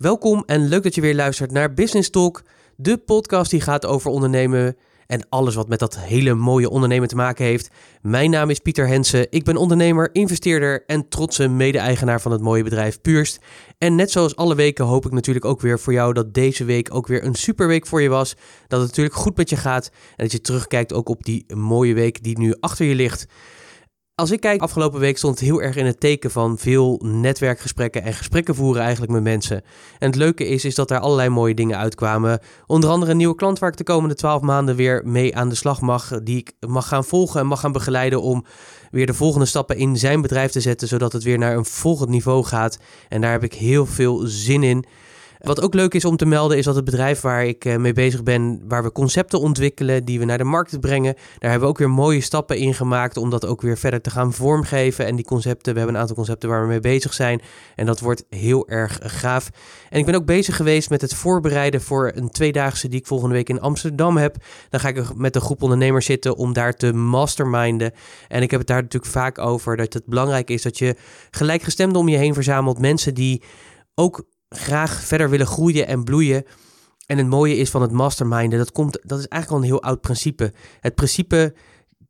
Welkom en leuk dat je weer luistert naar Business Talk, de podcast die gaat over ondernemen en alles wat met dat hele mooie ondernemen te maken heeft. Mijn naam is Pieter Hensen. Ik ben ondernemer, investeerder en trotse mede-eigenaar van het mooie bedrijf Puurst. En net zoals alle weken hoop ik natuurlijk ook weer voor jou dat deze week ook weer een superweek voor je was. Dat het natuurlijk goed met je gaat en dat je terugkijkt ook op die mooie week die nu achter je ligt. Als ik kijk, afgelopen week stond het heel erg in het teken van veel netwerkgesprekken en gesprekken voeren eigenlijk met mensen. En het leuke is, is dat daar allerlei mooie dingen uitkwamen. Onder andere een nieuwe klant waar ik de komende twaalf maanden weer mee aan de slag mag. Die ik mag gaan volgen en mag gaan begeleiden om weer de volgende stappen in zijn bedrijf te zetten. Zodat het weer naar een volgend niveau gaat. En daar heb ik heel veel zin in. Wat ook leuk is om te melden is dat het bedrijf waar ik eh, mee bezig ben, waar we concepten ontwikkelen die we naar de markt brengen, daar hebben we ook weer mooie stappen in gemaakt om dat ook weer verder te gaan vormgeven. En die concepten, we hebben een aantal concepten waar we mee bezig zijn en dat wordt heel erg gaaf. En ik ben ook bezig geweest met het voorbereiden voor een tweedaagse die ik volgende week in Amsterdam heb. Dan ga ik met een groep ondernemers zitten om daar te masterminden. En ik heb het daar natuurlijk vaak over dat het belangrijk is dat je gelijkgestemden om je heen verzamelt. Mensen die ook graag verder willen groeien en bloeien. En het mooie is van het masterminden, dat, komt, dat is eigenlijk al een heel oud principe. Het principe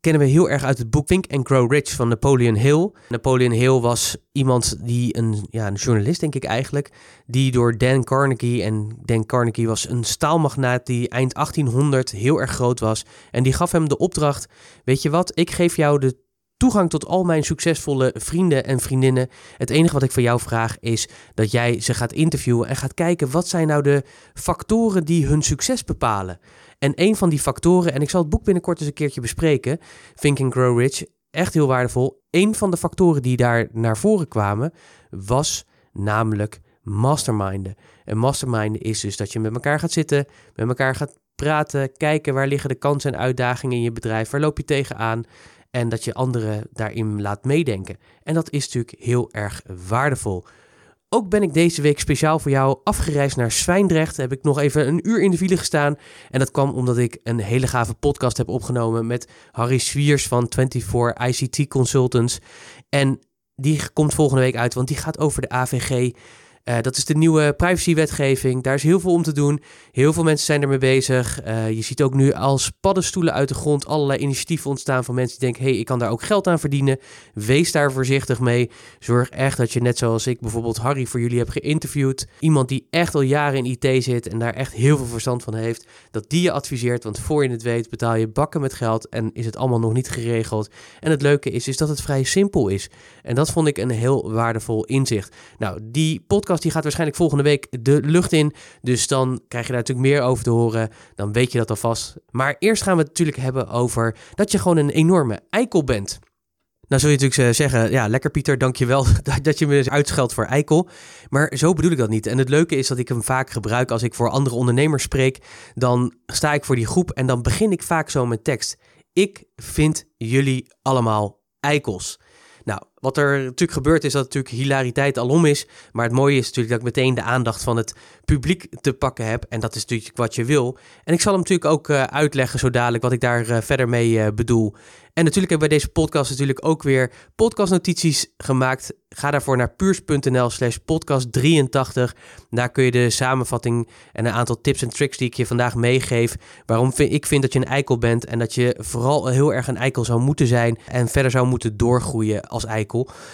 kennen we heel erg uit het boek Think and Grow Rich van Napoleon Hill. Napoleon Hill was iemand die, een, ja, een journalist denk ik eigenlijk, die door Dan Carnegie, en Dan Carnegie was een staalmagnaat die eind 1800 heel erg groot was. En die gaf hem de opdracht, weet je wat, ik geef jou de toegang tot al mijn succesvolle vrienden en vriendinnen. Het enige wat ik van jou vraag is dat jij ze gaat interviewen en gaat kijken wat zijn nou de factoren die hun succes bepalen. En een van die factoren, en ik zal het boek binnenkort eens een keertje bespreken, Think and Grow Rich, echt heel waardevol. Een van de factoren die daar naar voren kwamen was namelijk masterminden. En masterminden is dus dat je met elkaar gaat zitten, met elkaar gaat praten, kijken waar liggen de kansen en uitdagingen in je bedrijf, waar loop je tegenaan en dat je anderen daarin laat meedenken. En dat is natuurlijk heel erg waardevol. Ook ben ik deze week speciaal voor jou afgereisd naar Zwijndrecht. Heb ik nog even een uur in de file gestaan. En dat kwam omdat ik een hele gave podcast heb opgenomen met Harry Swiers van 24 ICT Consultants. En die komt volgende week uit, want die gaat over de AVG. Uh, dat is de nieuwe privacywetgeving. Daar is heel veel om te doen. Heel veel mensen zijn ermee bezig. Uh, je ziet ook nu als paddenstoelen uit de grond allerlei initiatieven ontstaan van mensen die denken: hé, hey, ik kan daar ook geld aan verdienen. Wees daar voorzichtig mee. Zorg echt dat je, net zoals ik bijvoorbeeld Harry voor jullie heb geïnterviewd, iemand die echt al jaren in IT zit en daar echt heel veel verstand van heeft, dat die je adviseert. Want voor je het weet, betaal je bakken met geld en is het allemaal nog niet geregeld. En het leuke is, is dat het vrij simpel is. En dat vond ik een heel waardevol inzicht. Nou, die podcast die gaat waarschijnlijk volgende week de lucht in. Dus dan krijg je daar natuurlijk meer over te horen. Dan weet je dat alvast. Maar eerst gaan we het natuurlijk hebben over dat je gewoon een enorme eikel bent. Nou zul je natuurlijk eh, zeggen, ja lekker Pieter, dankjewel dat je me uitscheldt voor eikel. Maar zo bedoel ik dat niet. En het leuke is dat ik hem vaak gebruik als ik voor andere ondernemers spreek. Dan sta ik voor die groep en dan begin ik vaak zo met tekst. Ik vind jullie allemaal eikels. Nou, wat er natuurlijk gebeurt is dat natuurlijk hilariteit alom is. Maar het mooie is natuurlijk dat ik meteen de aandacht van het publiek te pakken heb. En dat is natuurlijk wat je wil. En ik zal hem natuurlijk ook uh, uitleggen zo dadelijk wat ik daar uh, verder mee uh, bedoel. En natuurlijk hebben we bij deze podcast natuurlijk ook weer podcastnotities gemaakt. Ga daarvoor naar puurs.nl slash podcast 83. Daar kun je de samenvatting en een aantal tips en tricks die ik je vandaag meegeef. Waarom ik vind dat je een eikel bent en dat je vooral heel erg een eikel zou moeten zijn. En verder zou moeten doorgroeien als eikel.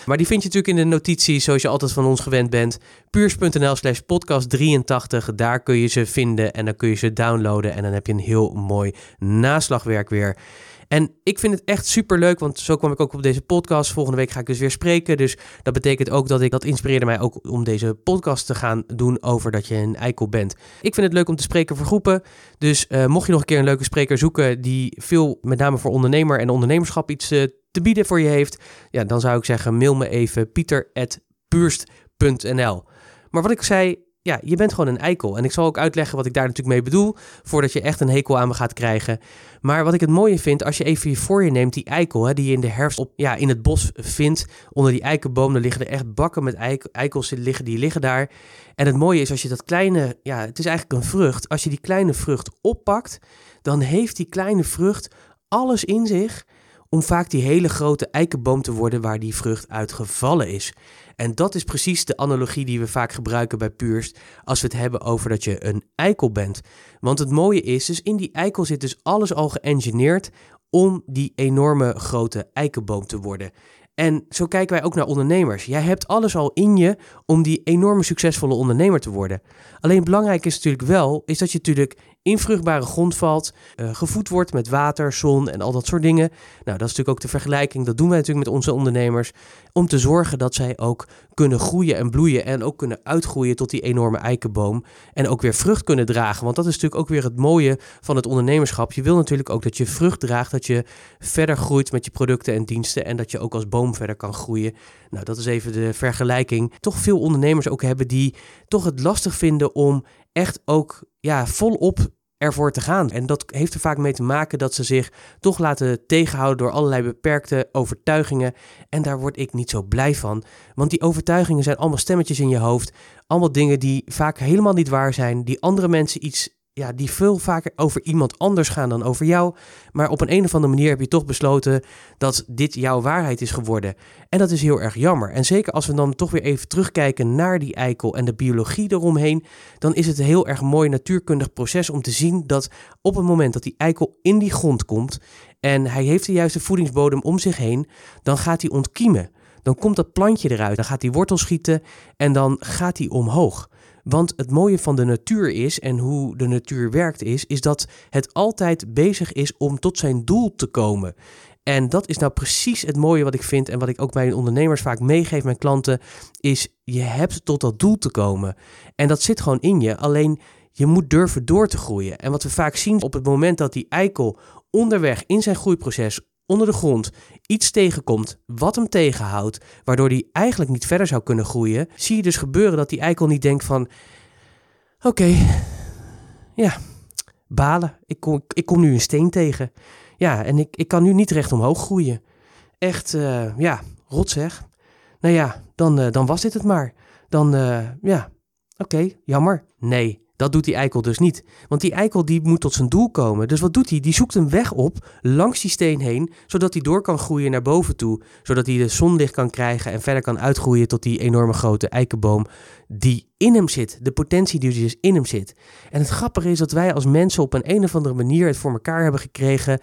Maar die vind je natuurlijk in de notities zoals je altijd van ons gewend bent. puurs.nl slash podcast 83. Daar kun je ze vinden en dan kun je ze downloaden. En dan heb je een heel mooi naslagwerk weer. En ik vind het echt super leuk, want zo kwam ik ook op deze podcast. Volgende week ga ik dus weer spreken. Dus dat betekent ook dat ik dat inspireerde mij ook om deze podcast te gaan doen over dat je een eikel bent. Ik vind het leuk om te spreken voor groepen. Dus uh, mocht je nog een keer een leuke spreker zoeken die veel, met name voor ondernemer en ondernemerschap, iets uh, te bieden voor je heeft, ja, dan zou ik zeggen: mail me even pieter.puurst.nl. Maar wat ik zei, ja, je bent gewoon een eikel. En ik zal ook uitleggen wat ik daar natuurlijk mee bedoel, voordat je echt een hekel aan me gaat krijgen. Maar wat ik het mooie vind, als je even voor je neemt, die eikel, hè, die je in de herfst op, ja, in het bos vindt, onder die eikenboom, dan liggen er echt bakken met eikels, liggen, die liggen daar. En het mooie is, als je dat kleine, ja, het is eigenlijk een vrucht, als je die kleine vrucht oppakt, dan heeft die kleine vrucht alles in zich om vaak die hele grote eikenboom te worden waar die vrucht uitgevallen is. En dat is precies de analogie die we vaak gebruiken bij Puurst als we het hebben over dat je een eikel bent. Want het mooie is, dus in die eikel zit dus alles al geëngineerd om die enorme grote eikenboom te worden. En zo kijken wij ook naar ondernemers. Jij hebt alles al in je om die enorme succesvolle ondernemer te worden. Alleen belangrijk is natuurlijk wel, is dat je natuurlijk in vruchtbare grond valt, uh, gevoed wordt met water, zon en al dat soort dingen. Nou, dat is natuurlijk ook de vergelijking. Dat doen wij natuurlijk met onze ondernemers. Om te zorgen dat zij ook kunnen groeien en bloeien. En ook kunnen uitgroeien tot die enorme eikenboom. En ook weer vrucht kunnen dragen. Want dat is natuurlijk ook weer het mooie van het ondernemerschap. Je wil natuurlijk ook dat je vrucht draagt. Dat je verder groeit met je producten en diensten. En dat je ook als boom verder kan groeien. Nou, dat is even de vergelijking. Toch veel ondernemers ook hebben die toch het lastig vinden om echt ook ja, volop ervoor te gaan. En dat heeft er vaak mee te maken dat ze zich toch laten tegenhouden door allerlei beperkte overtuigingen. En daar word ik niet zo blij van. Want die overtuigingen zijn allemaal stemmetjes in je hoofd. Allemaal dingen die vaak helemaal niet waar zijn. Die andere mensen iets ja, die veel vaker over iemand anders gaan dan over jou. Maar op een, een of andere manier heb je toch besloten dat dit jouw waarheid is geworden. En dat is heel erg jammer. En zeker als we dan toch weer even terugkijken naar die eikel en de biologie eromheen, dan is het een heel erg mooi natuurkundig proces om te zien dat op het moment dat die eikel in die grond komt en hij heeft de juiste voedingsbodem om zich heen, dan gaat hij ontkiemen. Dan komt dat plantje eruit, dan gaat hij wortel schieten en dan gaat hij omhoog. Want het mooie van de natuur is en hoe de natuur werkt is, is dat het altijd bezig is om tot zijn doel te komen. En dat is nou precies het mooie wat ik vind en wat ik ook mijn ondernemers vaak meegeef, mijn klanten, is je hebt tot dat doel te komen. En dat zit gewoon in je, alleen je moet durven door te groeien. En wat we vaak zien op het moment dat die eikel onderweg in zijn groeiproces onder de grond iets tegenkomt wat hem tegenhoudt, waardoor hij eigenlijk niet verder zou kunnen groeien, zie je dus gebeuren dat die eikel niet denkt van, oké, ja, balen, ik kom, ik kom nu een steen tegen. Ja, en ik, ik kan nu niet recht omhoog groeien. Echt, uh, ja, rot zeg. Nou ja, dan, uh, dan was dit het maar. Dan, uh, ja, oké, jammer. Nee, dat doet die eikel dus niet. Want die eikel die moet tot zijn doel komen. Dus wat doet hij? Die zoekt een weg op langs die steen heen, zodat hij door kan groeien naar boven toe. Zodat hij de zonlicht kan krijgen en verder kan uitgroeien tot die enorme grote eikenboom die in hem zit. De potentie die dus in hem zit. En het grappige is dat wij als mensen op een, een of andere manier het voor elkaar hebben gekregen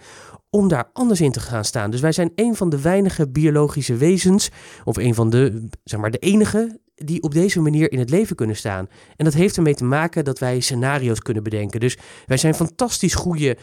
om daar anders in te gaan staan. Dus wij zijn een van de weinige biologische wezens, of een van de, zeg maar, de enige die op deze manier in het leven kunnen staan. En dat heeft ermee te maken dat wij scenario's kunnen bedenken. Dus wij zijn fantastisch goede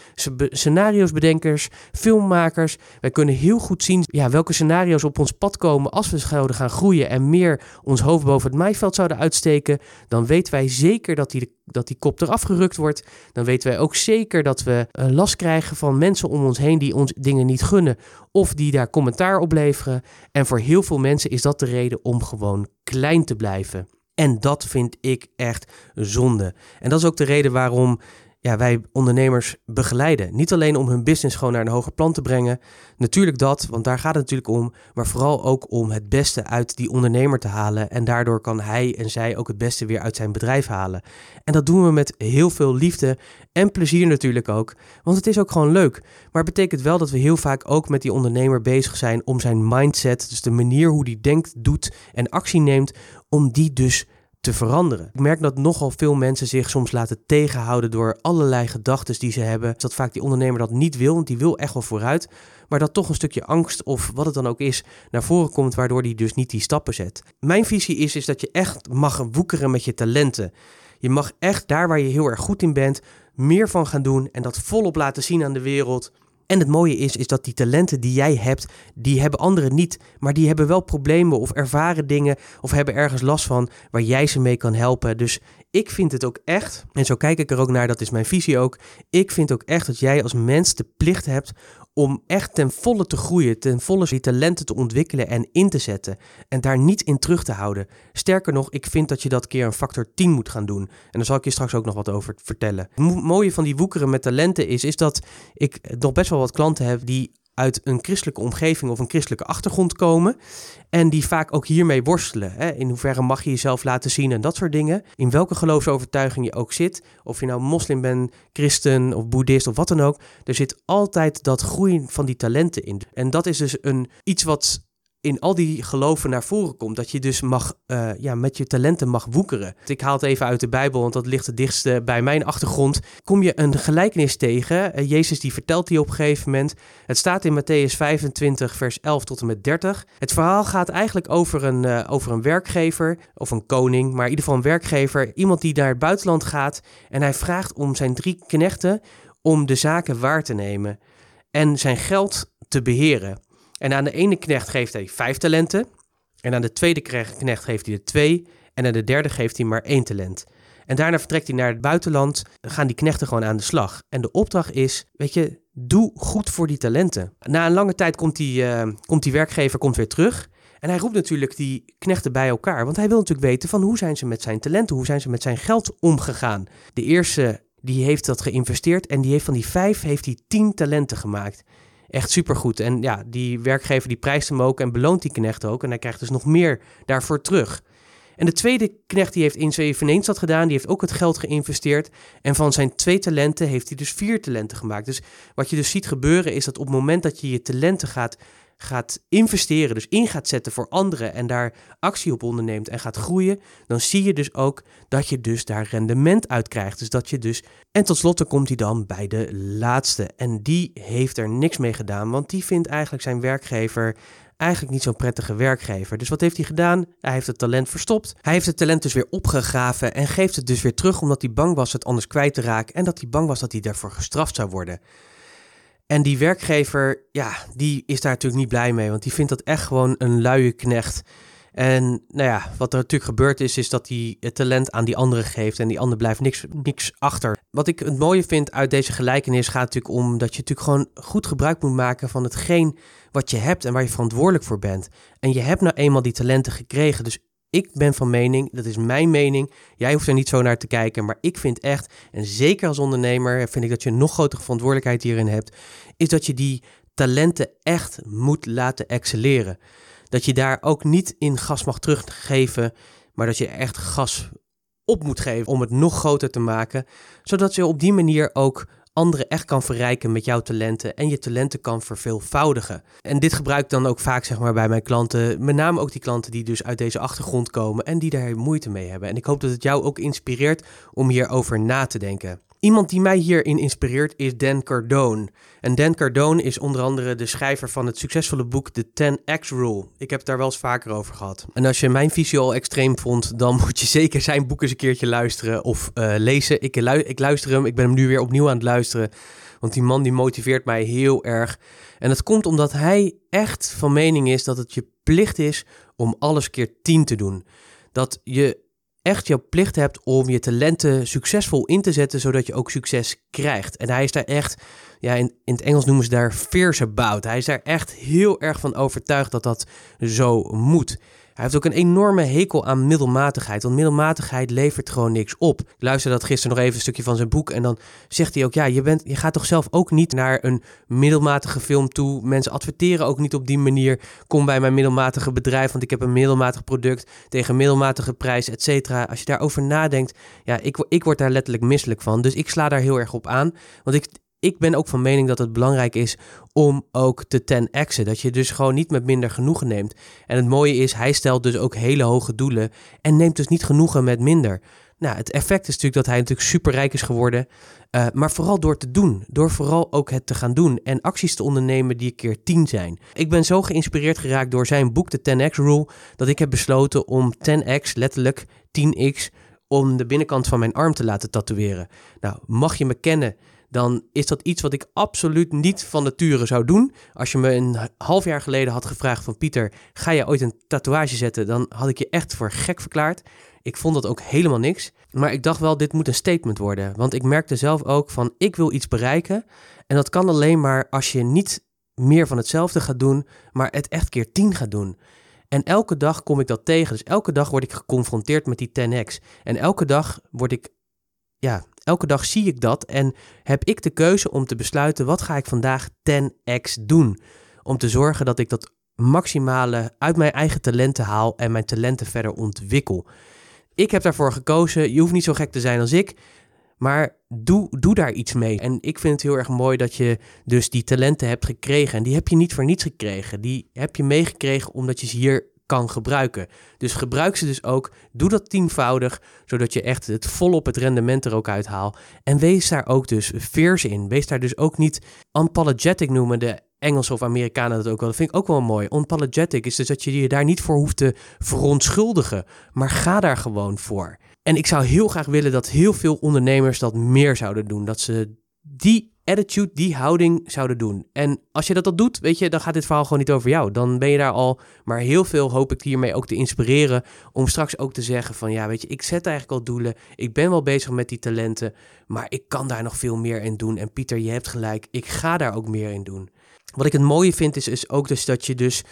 scenario's bedenkers, filmmakers. Wij kunnen heel goed zien ja, welke scenario's op ons pad komen als we zouden gaan groeien en meer ons hoofd boven het maaiveld zouden uitsteken. Dan weten wij zeker dat die, dat die kop eraf gerukt wordt. Dan weten wij ook zeker dat we uh, last krijgen van mensen om ons heen die ons dingen niet gunnen of die daar commentaar op leveren. En voor heel veel mensen is dat de reden om gewoon klein te blijven. En dat vind ik echt zonde. En dat is ook de reden waarom ja, wij ondernemers begeleiden. Niet alleen om hun business gewoon naar een hoger plan te brengen. Natuurlijk dat, want daar gaat het natuurlijk om. Maar vooral ook om het beste uit die ondernemer te halen. En daardoor kan hij en zij ook het beste weer uit zijn bedrijf halen. En dat doen we met heel veel liefde en plezier natuurlijk ook. Want het is ook gewoon leuk. Maar het betekent wel dat we heel vaak ook met die ondernemer bezig zijn om zijn mindset, dus de manier hoe die denkt, doet en actie neemt, om die dus te veranderen. Ik merk dat nogal veel mensen zich soms laten tegenhouden door allerlei gedachten die ze hebben. Dat vaak die ondernemer dat niet wil, want die wil echt wel vooruit. Maar dat toch een stukje angst of wat het dan ook is naar voren komt, waardoor die dus niet die stappen zet. Mijn visie is, is dat je echt mag woekeren met je talenten. Je mag echt daar waar je heel erg goed in bent, meer van gaan doen en dat volop laten zien aan de wereld. En het mooie is, is dat die talenten die jij hebt, die hebben anderen niet. Maar die hebben wel problemen of ervaren dingen of hebben ergens last van waar jij ze mee kan helpen. Dus ik vind het ook echt, en zo kijk ik er ook naar, dat is mijn visie ook. Ik vind ook echt dat jij als mens de plicht hebt om echt ten volle te groeien, ten volle die talenten te ontwikkelen en in te zetten. En daar niet in terug te houden. Sterker nog, ik vind dat je dat keer een factor 10 moet gaan doen. En daar zal ik je straks ook nog wat over vertellen. Het mooie van die woekeren met talenten is, is dat ik nog best wel wat klanten heb die uit een christelijke omgeving of een christelijke achtergrond komen. En die vaak ook hiermee worstelen. Hè? In hoeverre mag je jezelf laten zien en dat soort dingen. In welke geloofsovertuiging je ook zit. Of je nou moslim bent, christen of boeddhist of wat dan ook. Er zit altijd dat groeien van die talenten in. En dat is dus een, iets wat in al die geloven naar voren komt. Dat je dus mag, uh, ja, met je talenten mag woekeren. Ik haal het even uit de Bijbel, want dat ligt het dichtst bij mijn achtergrond. Kom je een gelijkenis tegen. Uh, Jezus die vertelt die op een gegeven moment. Het staat in Matthäus 25, vers 11 tot en met 30. Het verhaal gaat eigenlijk over een, over een werkgever, of een koning, maar in ieder geval een werkgever. Iemand die naar het buitenland gaat en hij vraagt om zijn drie knechten om de zaken waar te nemen en zijn geld te beheren. En aan de ene knecht geeft hij vijf talenten. En aan de tweede knecht geeft hij er twee. En aan de derde geeft hij maar één talent. En daarna vertrekt hij naar het buitenland. Dan gaan die knechten gewoon aan de slag. En de opdracht is, weet je, doe goed voor die talenten. Na een lange tijd komt die, uh, komt die werkgever komt weer terug. En hij roept natuurlijk die knechten bij elkaar. Want hij wil natuurlijk weten van hoe zijn ze met zijn talenten, hoe zijn ze met zijn geld omgegaan. De eerste die heeft dat geïnvesteerd en die heeft van die vijf heeft hij tien talenten gemaakt echt supergoed. En ja, die werkgever die prijst hem ook en beloont die knecht ook. En hij krijgt dus nog meer daarvoor terug. En de tweede knecht die heeft in eveneens dat gedaan, die heeft ook het geld geïnvesteerd. En van zijn twee talenten heeft hij dus vier talenten gemaakt. Dus wat je dus ziet gebeuren is dat op het moment dat je je talenten gaat gaat investeren, dus in gaat zetten voor anderen en daar actie op onderneemt en gaat groeien, dan zie je dus ook dat je dus daar rendement uit krijgt. Dus dat je dus. En tot slot komt hij dan bij de laatste. En die heeft er niks mee gedaan, want die vindt eigenlijk zijn werkgever eigenlijk niet zo'n prettige werkgever. Dus wat heeft hij gedaan? Hij heeft het talent verstopt. Hij heeft het talent dus weer opgegraven en geeft het dus weer terug omdat hij bang was het anders kwijt te raken en dat hij bang was dat hij daarvoor gestraft zou worden. En die werkgever, ja, die is daar natuurlijk niet blij mee, want die vindt dat echt gewoon een luie knecht. En nou ja, wat er natuurlijk gebeurd is, is dat hij het talent aan die andere geeft en die ander blijft niks, niks achter. Wat ik het mooie vind uit deze gelijkenis gaat natuurlijk om dat je natuurlijk gewoon goed gebruik moet maken van hetgeen wat je hebt en waar je verantwoordelijk voor bent. En je hebt nou eenmaal die talenten gekregen, dus ik ben van mening, dat is mijn mening. Jij hoeft er niet zo naar te kijken, maar ik vind echt, en zeker als ondernemer, vind ik dat je een nog grotere verantwoordelijkheid hierin hebt, is dat je die talenten echt moet laten excelleren. Dat je daar ook niet in gas mag teruggeven, maar dat je echt gas op moet geven om het nog groter te maken, zodat je op die manier ook anderen echt kan verrijken met jouw talenten en je talenten kan verveelvoudigen. En dit gebruik ik dan ook vaak zeg maar bij mijn klanten, met name ook die klanten die dus uit deze achtergrond komen en die daar moeite mee hebben. En ik hoop dat het jou ook inspireert om hierover na te denken. Iemand die mij hierin inspireert is Dan Cardone. En Dan Cardone is onder andere de schrijver van het succesvolle boek The 10X Rule. Ik heb het daar wel eens vaker over gehad. En als je mijn visie al extreem vond, dan moet je zeker zijn boek eens een keertje luisteren of uh, lezen. Ik, ik luister hem, ik ben hem nu weer opnieuw aan het luisteren. Want die man die motiveert mij heel erg. En dat komt omdat hij echt van mening is dat het je plicht is om alles keer tien te doen. Dat je echt jouw plicht hebt om je talenten succesvol in te zetten, zodat je ook succes krijgt. En hij is daar echt, ja, in, in het Engels noemen ze daar fierce about. Hij is daar echt heel erg van overtuigd dat dat zo moet. Hij heeft ook een enorme hekel aan middelmatigheid. Want middelmatigheid levert gewoon niks op. Ik luisterde dat gisteren nog even een stukje van zijn boek. En dan zegt hij ook: Ja, je, bent, je gaat toch zelf ook niet naar een middelmatige film toe. Mensen adverteren ook niet op die manier. Kom bij mijn middelmatige bedrijf, want ik heb een middelmatig product tegen middelmatige prijs, et cetera. Als je daarover nadenkt, ja, ik, ik word daar letterlijk misselijk van. Dus ik sla daar heel erg op aan. Want ik, ik ben ook van mening dat het belangrijk is om ook te 10x'en. Dat je dus gewoon niet met minder genoegen neemt. En het mooie is, hij stelt dus ook hele hoge doelen en neemt dus niet genoegen met minder. Nou, het effect is natuurlijk dat hij natuurlijk superrijk is geworden. Uh, maar vooral door te doen. Door vooral ook het te gaan doen. En acties te ondernemen die een keer 10 zijn. Ik ben zo geïnspireerd geraakt door zijn boek, de 10x Rule. Dat ik heb besloten om 10x, letterlijk 10x, om de binnenkant van mijn arm te laten tatoeëren. Nou, mag je me kennen dan is dat iets wat ik absoluut niet van nature zou doen. Als je me een half jaar geleden had gevraagd van Pieter, ga je ooit een tatoeage zetten? Dan had ik je echt voor gek verklaard. Ik vond dat ook helemaal niks. Maar ik dacht wel, dit moet een statement worden. Want ik merkte zelf ook van, ik wil iets bereiken. En dat kan alleen maar als je niet meer van hetzelfde gaat doen, maar het echt keer 10 gaat doen. En elke dag kom ik dat tegen. Dus elke dag word ik geconfronteerd met die 10x. En elke dag word ik, ja, elke dag zie ik dat en heb ik de keuze om te besluiten wat ga ik vandaag 10x doen. Om te zorgen dat ik dat maximale uit mijn eigen talenten haal en mijn talenten verder ontwikkel. Ik heb daarvoor gekozen. Je hoeft niet zo gek te zijn als ik. Maar doe, doe daar iets mee. En ik vind het heel erg mooi dat je dus die talenten hebt gekregen. En die heb je niet voor niets gekregen. Die heb je meegekregen omdat je ze hier kan gebruiken. Dus gebruik ze dus ook. Doe dat tienvoudig, zodat je echt het volop het rendement er ook uithaalt. En wees daar ook dus veers in. Wees daar dus ook niet unapologetic noemen de Engelse of Amerikanen dat ook wel. Dat vind ik ook wel mooi. Unapologetic is dus dat je je daar niet voor hoeft te verontschuldigen. Maar ga daar gewoon voor. En ik zou heel graag willen dat heel veel ondernemers dat meer zouden doen. Dat ze die attitude, die houding zouden doen. En als je dat al doet, weet je, dan gaat dit verhaal gewoon niet over jou. Dan ben je daar al. Maar heel veel hoop ik hiermee ook te inspireren. Om straks ook te zeggen van ja, weet je, ik zet eigenlijk al doelen. Ik ben wel bezig met die talenten. Maar ik kan daar nog veel meer in doen. En Pieter, je hebt gelijk. Ik ga daar ook meer in doen. Wat ik het mooie vind is, is ook dus dat je dus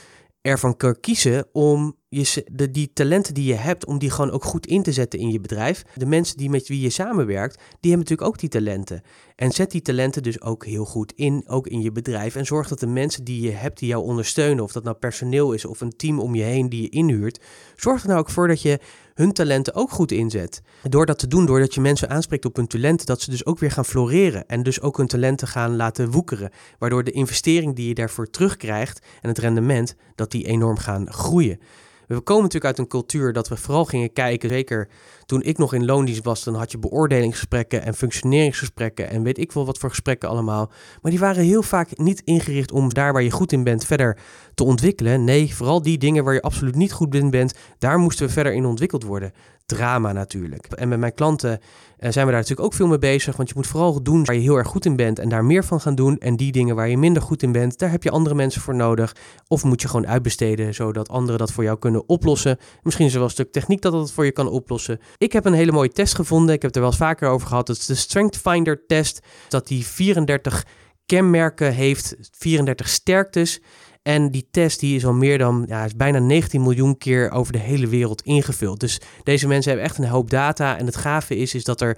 ervan kan kiezen om je, de, die talenten die je hebt, om die gewoon ook goed in te zetten in je bedrijf. De mensen die met wie je samenwerkt, die hebben natuurlijk ook die talenten. En zet die talenten dus ook heel goed in, ook in je bedrijf. En zorg dat de mensen die je hebt, die jou ondersteunen, of dat nou personeel is of een team om je heen die je inhuurt, zorg er nou ook voor dat je hun talenten ook goed inzet. Door dat te doen, doordat je mensen aanspreekt op hun talenten, dat ze dus ook weer gaan floreren en dus ook hun talenten gaan laten woekeren. Waardoor de investering die je daarvoor terugkrijgt en het rendement, dat die enorm gaan groeien. We komen natuurlijk uit een cultuur dat we vooral gingen kijken, zeker toen ik nog in loondienst was, dan had je beoordelingsgesprekken en functioneringsgesprekken en weet ik wel wat voor gesprekken allemaal. Maar die waren heel vaak niet ingericht om daar waar je goed in bent verder te ontwikkelen. Nee, vooral die dingen waar je absoluut niet goed in bent, daar moesten we verder in ontwikkeld worden. Drama natuurlijk. En met mijn klanten uh, zijn we daar natuurlijk ook veel mee bezig. Want je moet vooral doen waar je heel erg goed in bent en daar meer van gaan doen. En die dingen waar je minder goed in bent, daar heb je andere mensen voor nodig. Of moet je gewoon uitbesteden, zodat anderen dat voor jou kunnen oplossen. Misschien is er wel een stuk techniek dat dat voor je kan oplossen. Ik heb een hele mooie test gevonden. Ik heb er wel eens vaker over gehad. Dat is de Strength Finder test. Dat die 34 kenmerken heeft, 34 sterktes. En die test die is al meer dan, ja, is bijna 19 miljoen keer over de hele wereld ingevuld. Dus deze mensen hebben echt een hoop data. En het gave is, is dat er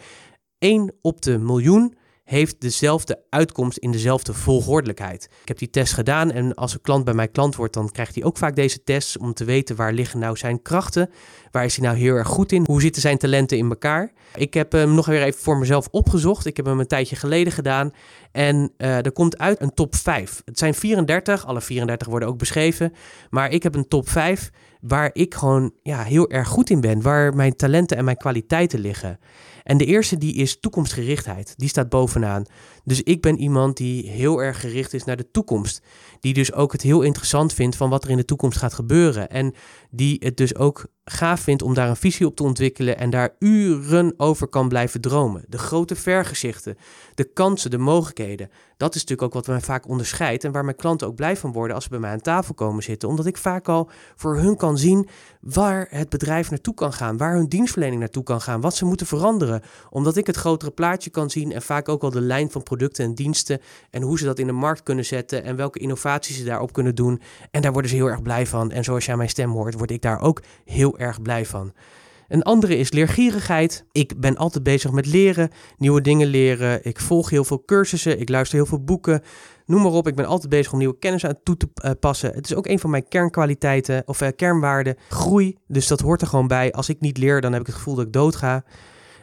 1 op de miljoen heeft dezelfde uitkomst in dezelfde volgordelijkheid. Ik heb die test gedaan en als een klant bij mij klant wordt, dan krijgt hij ook vaak deze tests om te weten waar liggen nou zijn krachten, waar is hij nou heel erg goed in, hoe zitten zijn talenten in elkaar. Ik heb hem nog weer even voor mezelf opgezocht. Ik heb hem een tijdje geleden gedaan en uh, er komt uit een top 5. Het zijn 34, alle 34 worden ook beschreven, maar ik heb een top 5 waar ik gewoon ja, heel erg goed in ben, waar mijn talenten en mijn kwaliteiten liggen. En de eerste die is toekomstgerichtheid. Die staat bovenaan. Dus ik ben iemand die heel erg gericht is naar de toekomst. Die dus ook het heel interessant vindt van wat er in de toekomst gaat gebeuren. En die het dus ook gaaf vindt om daar een visie op te ontwikkelen en daar uren over kan blijven dromen. De grote vergezichten, de kansen, de mogelijkheden. Dat is natuurlijk ook wat mij vaak onderscheidt en waar mijn klanten ook blij van worden als ze bij mij aan tafel komen zitten. Omdat ik vaak al voor hun kan zien waar het bedrijf naartoe kan gaan, waar hun dienstverlening naartoe kan gaan, wat ze moeten veranderen. Omdat ik het grotere plaatje kan zien en vaak ook al de lijn van producten en diensten en hoe ze dat in de markt kunnen zetten en welke innovaties ze daarop kunnen doen. En daar worden ze heel erg blij van. En zoals aan mijn stem hoort, word ik daar ook heel erg blij van. Een andere is leergierigheid. Ik ben altijd bezig met leren, nieuwe dingen leren. Ik volg heel veel cursussen, ik luister heel veel boeken. Noem maar op, ik ben altijd bezig om nieuwe kennis aan toe te uh, passen. Het is ook een van mijn kernkwaliteiten of uh, kernwaarden. Groei, dus dat hoort er gewoon bij. Als ik niet leer, dan heb ik het gevoel dat ik doodga.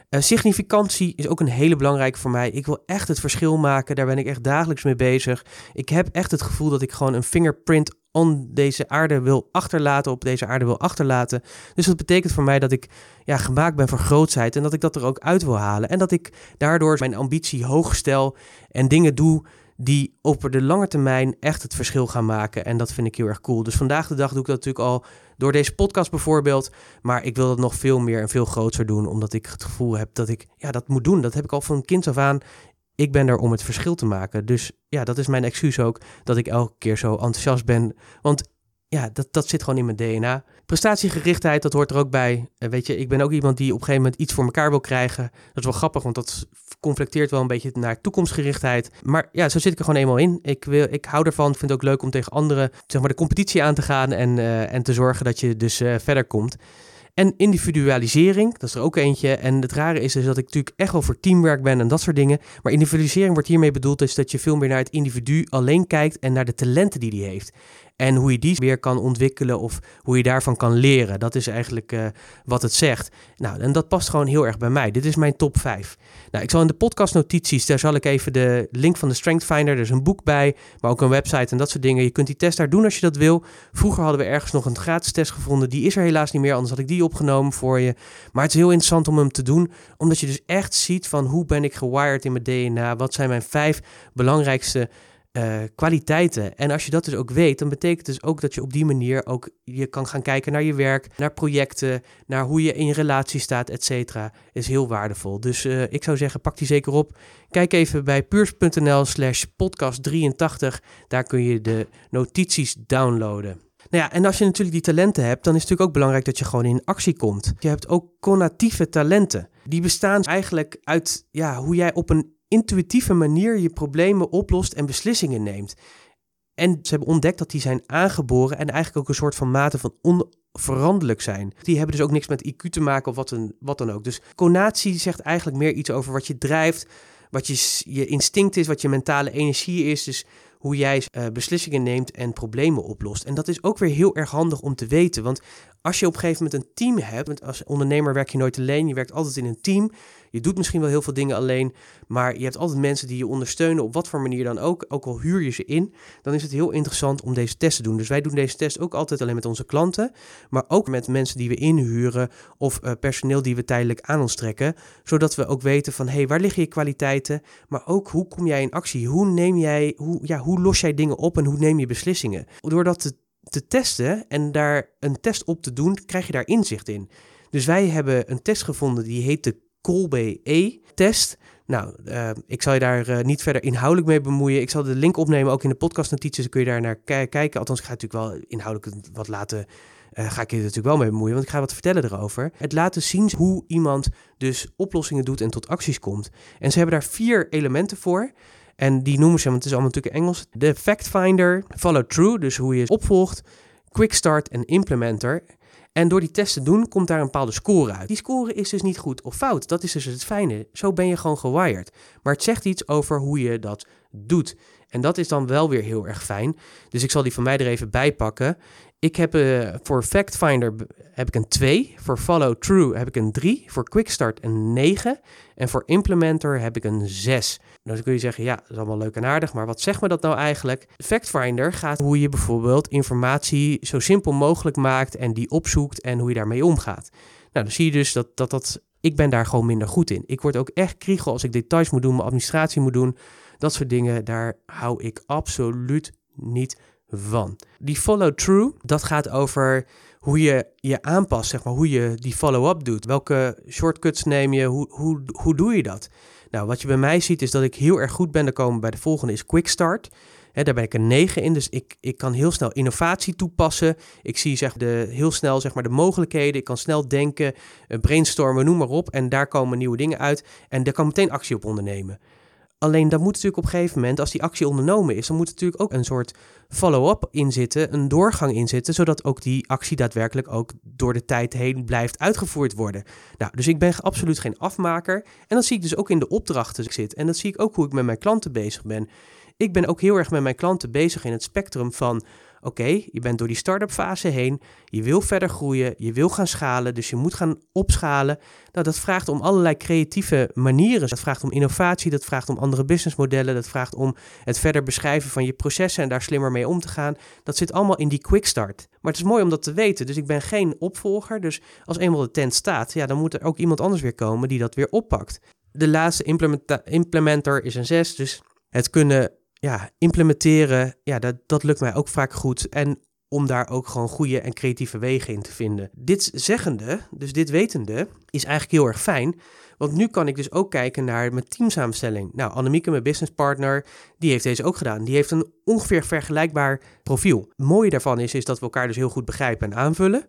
Uh, significantie is ook een hele belangrijke voor mij. Ik wil echt het verschil maken. Daar ben ik echt dagelijks mee bezig. Ik heb echt het gevoel dat ik gewoon een fingerprint on deze aarde wil achterlaten, op deze aarde wil achterlaten. Dus dat betekent voor mij dat ik ja, gemaakt ben voor grootsheid en dat ik dat er ook uit wil halen. En dat ik daardoor mijn ambitie hoog stel en dingen doe die op de lange termijn echt het verschil gaan maken. En dat vind ik heel erg cool. Dus vandaag de dag doe ik dat natuurlijk al door deze podcast bijvoorbeeld. Maar ik wil dat nog veel meer en veel groter doen. Omdat ik het gevoel heb dat ik ja, dat moet doen. Dat heb ik al van kind af aan. Ik ben er om het verschil te maken. Dus ja, dat is mijn excuus ook. Dat ik elke keer zo enthousiast ben. Want ja, dat, dat zit gewoon in mijn DNA. Prestatiegerichtheid, dat hoort er ook bij. Uh, weet je, ik ben ook iemand die op een gegeven moment iets voor elkaar wil krijgen. Dat is wel grappig, want dat conflicteert wel een beetje naar toekomstgerichtheid. Maar ja, zo zit ik er gewoon eenmaal in. Ik, wil, ik hou ervan, vind het ook leuk om tegen anderen zeg maar, de competitie aan te gaan en, uh, en te zorgen dat je dus uh, verder komt. En individualisering, dat is er ook eentje. En het rare is dus dat ik natuurlijk echt wel voor teamwerk ben en dat soort dingen. Maar individualisering wordt hiermee bedoeld is dat je veel meer naar het individu alleen kijkt en naar de talenten die hij heeft. En hoe je die weer kan ontwikkelen of hoe je daarvan kan leren. Dat is eigenlijk uh, wat het zegt. Nou, en dat past gewoon heel erg bij mij. Dit is mijn top 5. Nou, ik zal in de podcastnotities, daar zal ik even de link van de Strength Finder, er is een boek bij, maar ook een website en dat soort dingen. Je kunt die test daar doen als je dat wil. Vroeger hadden we ergens nog een gratis test gevonden. Die is er helaas niet meer, anders had ik die opgenomen voor je. Maar het is heel interessant om hem te doen, omdat je dus echt ziet van hoe ben ik gewired in mijn DNA. Wat zijn mijn vijf belangrijkste uh, kwaliteiten. En als je dat dus ook weet, dan betekent dus ook dat je op die manier ook je kan gaan kijken naar je werk, naar projecten, naar hoe je in je relatie staat, et cetera. Is heel waardevol. Dus uh, ik zou zeggen, pak die zeker op. Kijk even bij puurs.nl slash podcast 83. Daar kun je de notities downloaden. Nou ja, en als je natuurlijk die talenten hebt, dan is het natuurlijk ook belangrijk dat je gewoon in actie komt. Je hebt ook connatieve talenten. Die bestaan eigenlijk uit ja, hoe jij op een intuïtieve manier je problemen oplost en beslissingen neemt. En ze hebben ontdekt dat die zijn aangeboren en eigenlijk ook een soort van mate van onveranderlijk zijn. Die hebben dus ook niks met IQ te maken of wat, een, wat dan ook. Dus conatie zegt eigenlijk meer iets over wat je drijft, wat je, je instinct is, wat je mentale energie is. Dus hoe jij uh, beslissingen neemt en problemen oplost. En dat is ook weer heel erg handig om te weten. Want als je op een gegeven moment een team hebt, want als ondernemer werk je nooit alleen, je werkt altijd in een team. Je doet misschien wel heel veel dingen alleen, maar je hebt altijd mensen die je ondersteunen op wat voor manier dan ook. Ook al huur je ze in, dan is het heel interessant om deze test te doen. Dus wij doen deze test ook altijd alleen met onze klanten, maar ook met mensen die we inhuren of uh, personeel die we tijdelijk aan ons trekken, zodat we ook weten van hé, hey, waar liggen je kwaliteiten, maar ook hoe kom jij in actie? Hoe neem jij, hoe, ja, hoe los jij dingen op en hoe neem je beslissingen? Doordat te, te testen en daar een test op te doen, krijg je daar inzicht in. Dus wij hebben een test gevonden die heet de Colby E-test. Nou, uh, ik zal je daar uh, niet verder inhoudelijk mee bemoeien. Ik zal de link opnemen, ook in de podcastnotities. Dan kun je daar naar kijken. Althans, ik ga natuurlijk wel inhoudelijk wat laten. Uh, ga ik je er natuurlijk wel mee bemoeien, want ik ga wat vertellen erover. Het laten zien hoe iemand dus oplossingen doet en tot acties komt. En ze hebben daar vier elementen voor. En die noemen ze, want het is allemaal natuurlijk Engels. De fact finder, follow through, dus hoe je opvolgt, quick start en implementer. En door die test te doen, komt daar een bepaalde score uit. Die score is dus niet goed of fout. Dat is dus het fijne. Zo ben je gewoon gewired. Maar het zegt iets over hoe je dat doet. En dat is dan wel weer heel erg fijn. Dus ik zal die van mij er even bij pakken. Ik heb uh, voor FactFinder heb ik een 2. Voor Follow True heb ik een 3. Voor Quickstart een 9. En voor Implementer heb ik een 6. Dan kun je zeggen, ja, dat is allemaal leuk en aardig. Maar wat zegt me dat nou eigenlijk? FactFinder gaat hoe je bijvoorbeeld informatie zo simpel mogelijk maakt en die opzoekt en hoe je daarmee omgaat. Nou, dan zie je dus dat dat, dat ik ben daar gewoon minder goed in. Ik word ook echt kriegel als ik details moet doen, mijn administratie moet doen. Dat soort dingen, daar hou ik absoluut niet van. Die follow-through, dat gaat over hoe je je aanpast, zeg maar, hoe je die follow-up doet. Welke shortcuts neem je, hoe, hoe, hoe doe je dat? Nou, wat je bij mij ziet is dat ik heel erg goed ben. Dan komen bij de volgende is Quick Start. daar ben ik een 9 in, dus ik, ik kan heel snel innovatie toepassen. Ik zie zeg, de, heel snel zeg maar, de mogelijkheden. Ik kan snel denken, eh, brainstormen, noem maar op. En daar komen nieuwe dingen uit. En daar kan meteen actie op ondernemen. Alleen dan moet natuurlijk op een gegeven moment, als die actie ondernomen is, dan moet natuurlijk ook een soort follow-up in zitten, een doorgang in zitten, zodat ook die actie daadwerkelijk ook door de tijd heen blijft uitgevoerd worden. Nou, dus ik ben absoluut geen afmaker. En dat zie ik dus ook in de opdrachten zit. En dat zie ik ook hoe ik met mijn klanten bezig ben. Ik ben ook heel erg met mijn klanten bezig in het spectrum van Oké, je bent door die start-up fase heen, je wil verder groeien, je wil gaan schalen, dus je moet gaan opschalen. Nou, dat vraagt om allerlei creatieve manieren. Dat vraagt om innovatie, dat vraagt om andere businessmodellen, dat vraagt om het verder beschrijven van je processen en daar slimmer mee om te gaan. Dat zit allemaal in die quick start. Maar het is mooi om dat te weten. Dus ik ben geen opvolger. Dus als eenmaal de tent staat, ja, dan moet er ook iemand anders weer komen die dat weer oppakt. De laatste implementer is een 6, dus het kunnen ja, implementeren, ja, dat, dat lukt mij ook vaak goed. En om daar ook gewoon goede en creatieve wegen in te vinden. Dit zeggende, dus dit wetende, is eigenlijk heel erg fijn. Want nu kan ik dus ook kijken naar mijn teamsamenstelling. Nou, Annemieke, mijn businesspartner, die heeft deze ook gedaan. Die heeft een ongeveer vergelijkbaar profiel. Het mooie daarvan is, is dat we elkaar dus heel goed begrijpen en aanvullen.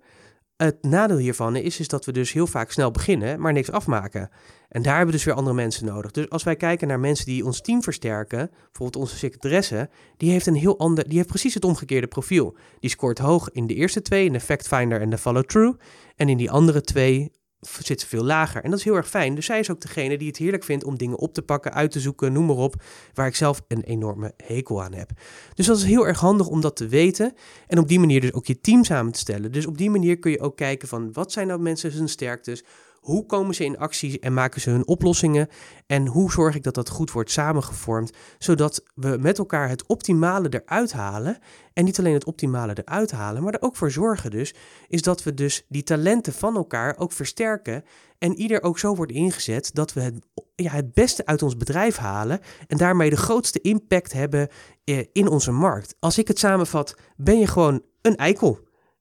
Het nadeel hiervan is, is dat we dus heel vaak snel beginnen, maar niks afmaken. En daar hebben we dus weer andere mensen nodig. Dus als wij kijken naar mensen die ons team versterken, bijvoorbeeld onze secretaresse, die heeft een heel ander, die heeft precies het omgekeerde profiel. Die scoort hoog in de eerste twee, in de fact finder en de follow through. En in die andere twee zit ze veel lager. En dat is heel erg fijn. Dus zij is ook degene die het heerlijk vindt om dingen op te pakken, uit te zoeken, noem maar op, waar ik zelf een enorme hekel aan heb. Dus dat is heel erg handig om dat te weten en op die manier dus ook je team samen te stellen. Dus op die manier kun je ook kijken van wat zijn nou mensen hun sterktes, hoe komen ze in actie en maken ze hun oplossingen? En hoe zorg ik dat dat goed wordt samengevormd, zodat we met elkaar het optimale eruit halen? En niet alleen het optimale eruit halen, maar er ook voor zorgen dus, is dat we dus die talenten van elkaar ook versterken en ieder ook zo wordt ingezet dat we het, ja, het beste uit ons bedrijf halen en daarmee de grootste impact hebben eh, in onze markt. Als ik het samenvat, ben je gewoon een eikel.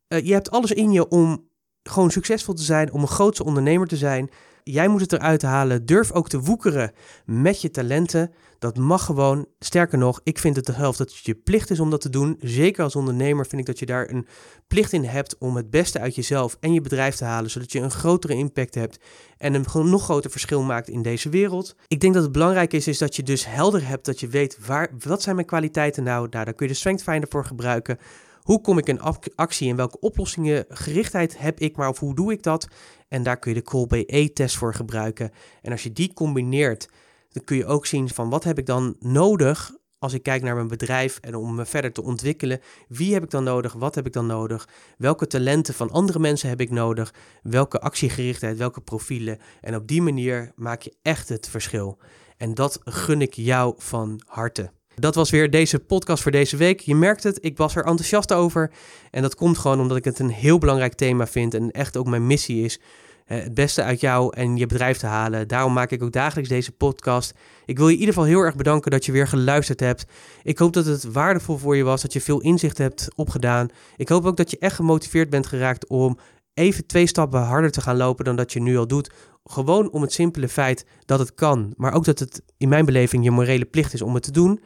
Uh, je hebt alles in je om gewoon succesvol te zijn, om een grootste ondernemer te zijn. Jij moet het eruit halen. Durf ook te woekeren met je talenten. Dat mag gewoon. Sterker nog, ik vind het de helft dat het je plicht is om dat te doen. Zeker als ondernemer vind ik dat je daar een plicht in hebt om het beste uit jezelf en je bedrijf te halen, zodat je een grotere impact hebt en een nog groter verschil maakt in deze wereld. Ik denk dat het belangrijk is, is dat je dus helder hebt, dat je weet waar, wat zijn mijn kwaliteiten nou. Nou, daar kun je de Strength Finder voor gebruiken. Hoe kom ik in actie en welke oplossingen gerichtheid heb ik, maar of hoe doe ik dat? En daar kun je de Colby-E-test voor gebruiken. En als je die combineert, dan kun je ook zien van wat heb ik dan nodig als ik kijk naar mijn bedrijf en om me verder te ontwikkelen. Wie heb ik dan nodig? Wat heb ik dan nodig? Welke talenten van andere mensen heb ik nodig? Welke actiegerichtheid, welke profielen? En op die manier maak je echt het verschil. En dat gun ik jou van harte. Dat was weer deze podcast voor deze week. Je merkt het, ik was er enthousiast over. En dat komt gewoon omdat ik het een heel belangrijk thema vind en echt ook mijn missie is. Het beste uit jou en je bedrijf te halen. Daarom maak ik ook dagelijks deze podcast. Ik wil je in ieder geval heel erg bedanken dat je weer geluisterd hebt. Ik hoop dat het waardevol voor je was, dat je veel inzicht hebt opgedaan. Ik hoop ook dat je echt gemotiveerd bent geraakt om even twee stappen harder te gaan lopen dan dat je nu al doet. Gewoon om het simpele feit dat het kan, maar ook dat het in mijn beleving je morele plicht is om het te doen.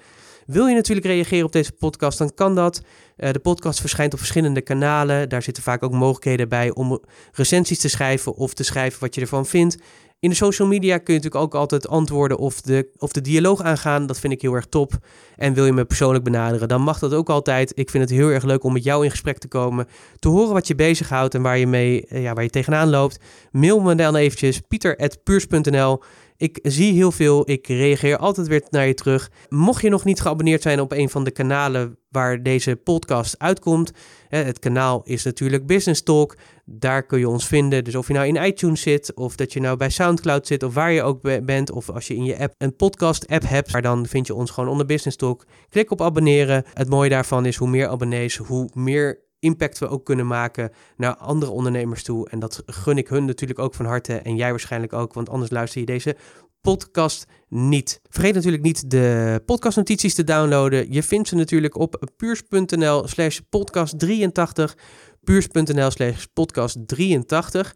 Wil je natuurlijk reageren op deze podcast, dan kan dat. Uh, de podcast verschijnt op verschillende kanalen. Daar zitten vaak ook mogelijkheden bij om recensies te schrijven of te schrijven wat je ervan vindt. In de social media kun je natuurlijk ook altijd antwoorden of de, of de dialoog aangaan. Dat vind ik heel erg top. En wil je me persoonlijk benaderen, dan mag dat ook altijd. Ik vind het heel erg leuk om met jou in gesprek te komen. Te horen wat je bezighoudt en waar je, mee, eh, ja, waar je tegenaan loopt. Mail me dan eventjes pieter.puurs.nl ik zie heel veel. Ik reageer altijd weer naar je terug. Mocht je nog niet geabonneerd zijn op een van de kanalen waar deze podcast uitkomt. Het kanaal is natuurlijk Business Talk. Daar kun je ons vinden. Dus of je nou in iTunes zit, of dat je nou bij SoundCloud zit, of waar je ook bent, of als je in je app een podcast-app hebt, maar dan vind je ons gewoon onder Business Talk. Klik op abonneren. Het mooie daarvan is hoe meer abonnees, hoe meer impact we ook kunnen maken naar andere ondernemers toe. En dat gun ik hun natuurlijk ook van harte en jij waarschijnlijk ook, want anders luister je deze podcast niet. Vergeet natuurlijk niet de podcastnotities te downloaden. Je vindt ze natuurlijk op puurs.nl slash podcast 83. Puurs.nl slash podcast 83.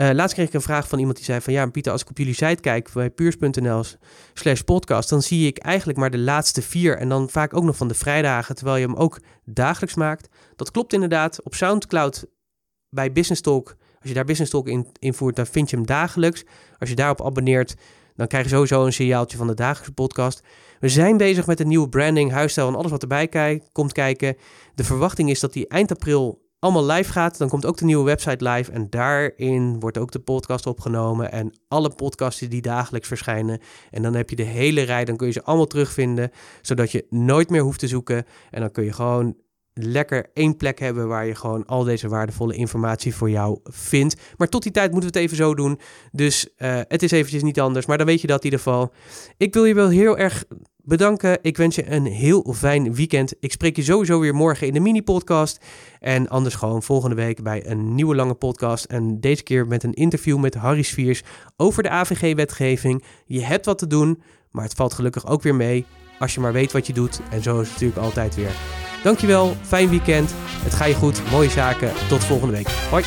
Uh, laatst kreeg ik een vraag van iemand die zei van ja, Pieter, als ik op jullie site kijk bij puurs.nl slash podcast, dan zie ik eigenlijk maar de laatste vier en dan vaak ook nog van de vrijdagen, terwijl je hem ook dagelijks maakt. Dat klopt inderdaad. Op Soundcloud bij Business Talk, als je daar Business Talk in invoert, dan vind je hem dagelijks. Als je daarop abonneert, dan krijg je sowieso een signaaltje van de dagelijkse podcast. We zijn bezig met een nieuwe branding, huisstijl en alles wat erbij komt kijken. De verwachting is dat die eind april allemaal live gaat. Dan komt ook de nieuwe website live. En daarin wordt ook de podcast opgenomen. En alle podcasts die dagelijks verschijnen. En dan heb je de hele rij. Dan kun je ze allemaal terugvinden. Zodat je nooit meer hoeft te zoeken. En dan kun je gewoon lekker één plek hebben waar je gewoon al deze waardevolle informatie voor jou vindt. Maar tot die tijd moeten we het even zo doen. Dus uh, het is eventjes niet anders. Maar dan weet je dat in ieder geval. Ik wil je wel heel erg bedanken. Ik wens je een heel fijn weekend. Ik spreek je sowieso weer morgen in de mini-podcast. En anders gewoon volgende week bij een nieuwe lange podcast. En deze keer met een interview met Harry Sviers over de AVG-wetgeving. Je hebt wat te doen, maar het valt gelukkig ook weer mee als je maar weet wat je doet. En zo is het natuurlijk altijd weer. Dankjewel, fijn weekend. Het ga je goed, mooie zaken. Tot volgende week. Hoi.